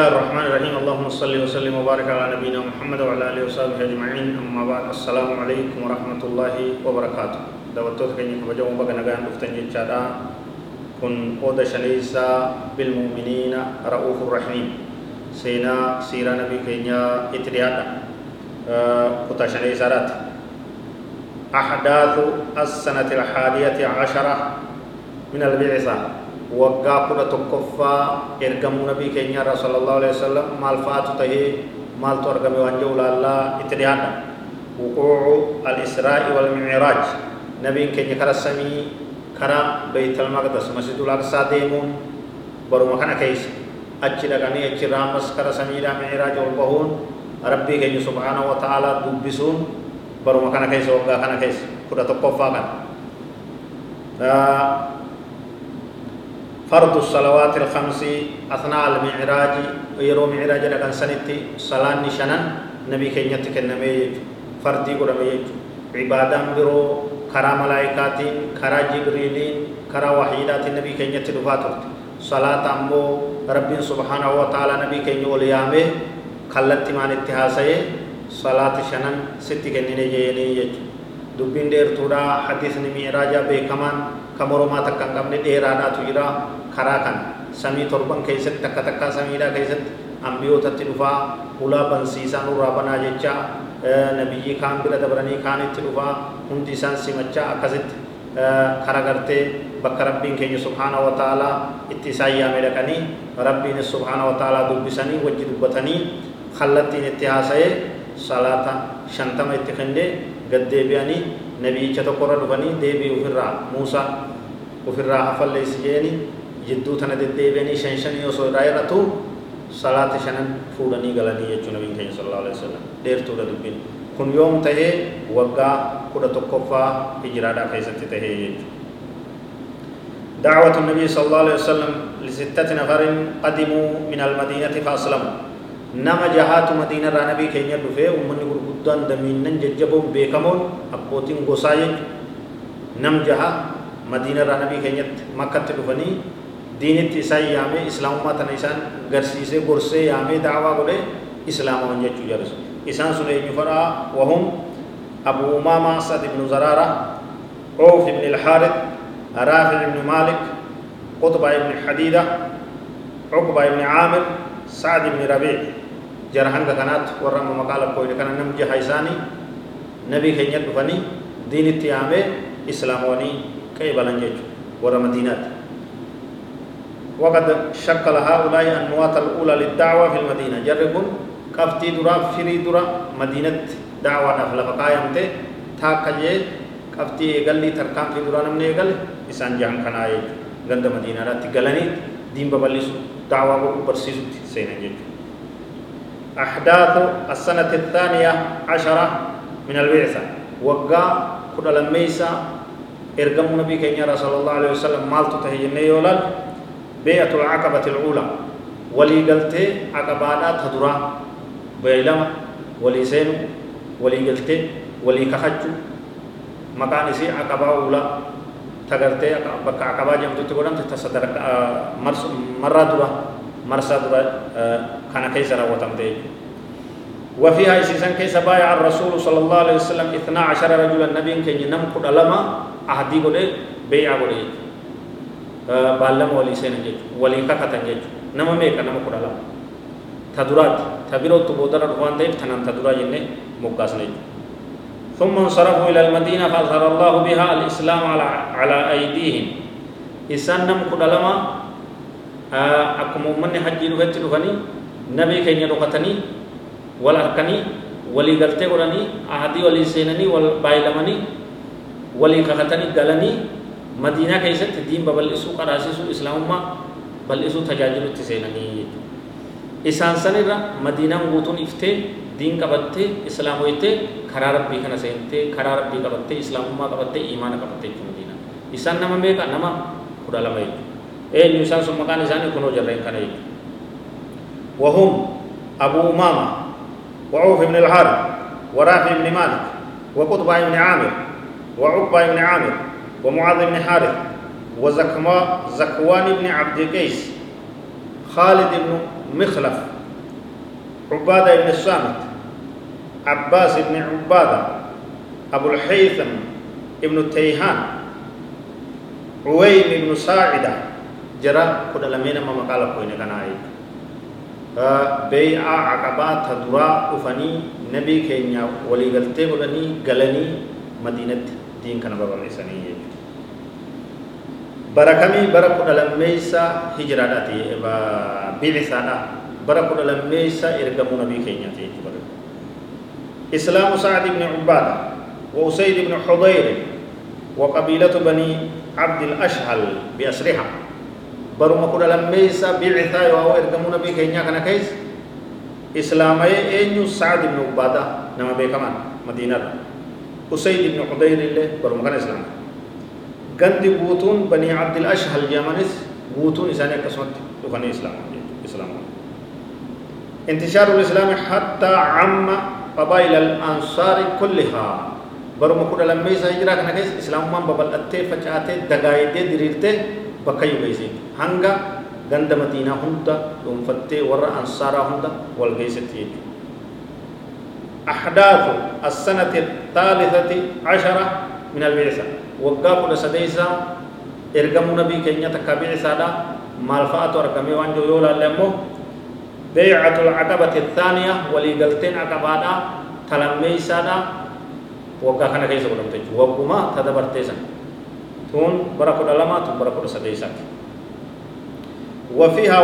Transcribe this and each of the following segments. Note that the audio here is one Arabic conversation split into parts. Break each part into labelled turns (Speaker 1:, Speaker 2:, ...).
Speaker 1: الله
Speaker 2: الرحمن الرحيم اللهم صل وسلم وبارك على نبينا محمد وعلى اله وصحبه اجمعين اما بعد السلام عليكم ورحمه الله وبركاته دعوتك كني كبجو بغنا غان دفتن جچادا كن اود شليسا بالمؤمنين رؤوف الرحيم سينا سيرا نبي كينيا اتريادا كتا شليسا رات احداث السنة الحادية عشرة من البعثه waggaa kudha tokkoffaa ergamuu nabii keenya irraa sallallahu alaihi wasallam maal fa'aatu tahee maaltu argame waan jedhu ilaallaa itti dhiyaadha wuquucu al-israa'i nabiin keenya kara samii kara beeytal maqdas masjidul aqsaa deemuun baruma kana keessa achi dhaqanii achi irraa ammas kara samiidhaa micraaj ol bahuun rabbii keenya subhaanahu wa dubbisuun baruma kana keessa waggaa kana keessa kudha tokkoffaa kana فرض الصلوات الخمس أثناء المعراج يرو معراج لكن سنتي صلاة نشنن. نبي كنيت كنمي فردي قرمي عبادة برو كرا ملائكات كرا جبريلين كرا وحيدات النبي كنيت دفاتر. صلاة أمبو رب سبحانه وتعالى نبي كنيت وليامه خلت مان اتحاسي صلاة شنن ستي كنيني جيني يجو دبين دير تودا حديث نميراجا بكمان كمرما تكن قبل ديرانا تجرا karaa kan samii torban keessatti takka takkaa samiidhaa keessatti ambiyootatti dhufaa ulaa bansiisaa nurraa banaa jecha nabiyyi kaan bira dabranii kaanitti dhufaa hundi isaan simachaa akkasitti kara gartee bakka rabbiin keenya subhaana wa ta'aalaa itti isaan yaame dhaqanii rabbiinis subhaana wa ta'aalaa dubbisanii wajji dubbatanii kallattiin itti haasa'ee salaata shantama itti kennee gad deebi'anii nabiyyicha tokkorra dhufanii deebii muusaa ofirraa hafalleessi jeeni jidduu tana deddeebi'anii shan shanii osoo irraa hir'atu salaata shanan fuudhanii galanii jechuu nabiin keenya sallallahu alaihi wasallam dheertuudha dubbiin kun yoom tahee waggaa kudha tokkoffaa hijiraadhaa keessatti tahee jechuudha. دعوة النبي صلى الله عليه وسلم لستة نفر قدموا من المدينة فأسلموا نما جهات مدينة را نبي كينيا دفه ومن غرغدان دمينن ججبون بيكمون أبوتين غسايج نم جها مدينة را نبي كينيا مكة دفني diinitti isaan yaamee islaamummaa tana isaan garsiisee gorsee yaamee daawaa godhe islaamawan jechuu jarsu isaan sun eenyu fadhaa wahum abu umaama asad ibnu zaraara عوف بن الحارث رافع بن مالك قطبة بن حديدة عقبة بن عامر سعد بن ربيع جرهنگ كانت ورم مقالة قوي كان نمجي حيساني نبي كين يدفني دين التيامي إسلاموني كي بلنجج ورم مدينات وقد شكل هؤلاء النواة الأولى للدعوة في المدينة. جربون كفتي درا فري درا مدينة دعوة نفل فقايم تي تاكجي كفتي إيغالي تركام في درا نمني إيغال إسان جهان كناي غند مدينة رات غلني دين ببلسو دعوة برسيسو سينا جيج أحداث السنة الثانية عشرة من البعثة وقا كل لميسا إرقم نبي كينيا رسول الله عليه وسلم مالتو تهيجني يولال بيعة العقبة الأولى. ولي قلت عقبانا تدرا بيلما ولي سينو ولي قلت ولي كخجو. مكان سي عقبة أولى. تغرتي بك عقبة جمت تقولن تتصدر مرس مرة درا مرسا درا كان كيس روتم دي. وفيها إسيسان كيس بايع الرسول صلى الله عليه وسلم 12 رجلا نبي كي نم قد لما أهدي قد بيع قد baallama walii seenan jechuudha walii kakatan jechuudha nama meeqa nama kudha lama ta duraatti ta birootti boodara dhufu waan ta'eef tanan ta duraa jennee moggaasna jechuudha ثم انصرفوا إلى المدينة فأظهر الله بها الإسلام على على أيديهم إسان نم كل لما أكم من حج لغت لغني نبي كين يلغتني والأركني ولي قلت ولني أهدي ولي سينني والبايلمني ولي كختني قالني madiinaa keessatti diin babal'isuu qaraasisuu islaamummaa bal'isuu tajaajilutti seenanii jechuudha isaan sanirra madiinaan guutuun iftee diin qabattee islaamoytee karaa rabbii kana seentee karaa rabbii qabattee islaamummaa qabattee imaana qabattee jechuudha madiinaan isaan nama meeqa nama kudha lama jechuudha eenyu isaan sun maqaan isaanii kunoo jarreen kana jechuudha وهم أبو أمامة وعوف بن الحارث ورافع بن مالك وقطبة بن عامر وعقبة بن عامر ومعاذ بن حارث وزكوان بن عبد قيس خالد بن مخلف عبادة بن الصامت عباس بن عبادة أبو الحيثم ابن التيهان عويم بن ساعدة. جرى كل لمين ما مقالة كوين كان عيد بيع عقبات تدرا أفني نبي كينيا ولي غلطي ولني غلني مدينة دين كان بابا ميساني. بركمي بركو دلميسا هجراتي بعثانا بركو دلميسا إرقمو نبي كينيا تيجي إسلام سعد بن عبادة وأسيد بن حضير وقبيلة بني عبد الأشهل بأسرها برما كنا لميسا بعثا وهو إرقمو نبي كينيا كان كيس إسلامي أينيو سعد بن عبادة نما بيكمان مدينة أسيد بن حضير اللي برما كان إسلام قد بوتون بني عبد الأشهل يمنس بوتون إساني كسمت دخاني إسلام إسلام. انتشار الإسلام حتى عم قبائل الأنصار كلها. برما كنا لما يسا هجرا كنا كيس إسلام من ببل أتي فجأتي دقايدي دريرتي بكيو بيسي هنگا غند مدينة هندا دنفتي ورى أنصار هندا والغيستي أحداث السنة الثالثة عشرة من البعثة وقا كل سديسا إرقم نبي كينيا تكابيع سادا مالفات ورقمي وانجو يولا لمو بيعة العقبة الثانية وليقلتين عقبادا تلمي سادا وقا كان كيسا قدام تجو وقما تدبر تيسا تون بركو دلما تون بركو سديسا وفيها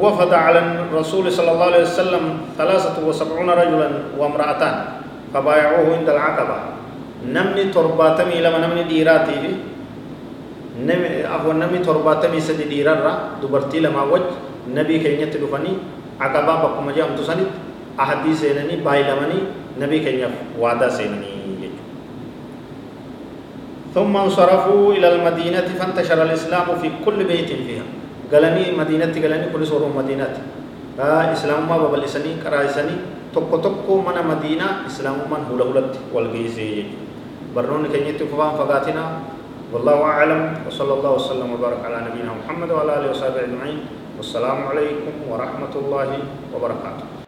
Speaker 2: وفد على الرسول صلى الله عليه وسلم ثلاثة وسبعون رجلا وامرأتان فبايعوه عند العقبة namni torbaatamii lama namni dhiiraatii fi namni torbaatamii sadi dhiirarra dubartii lamaa waj nabii keenyatti dhufanii aqabaa bakkuma jedhamtu sanitti ahadii seenanii baay'ilamanii nabii keenyaaf waadaa seenanii. ثم انصرفوا إلى المدينة فانتشر الإسلام في كل بيت فيها قالني مدينة قالني كل سورة مدينة آه إسلام ما ببلسني كرايسني tokko tokko mana madiinaa islaamummaan hula hulatti wal geessee jechuudha برنون كن يتفقان فقاتنا والله أعلم وصلى الله وسلم وبارك على نبينا محمد وعلى آله وصحبه أجمعين والسلام عليكم ورحمة الله وبركاته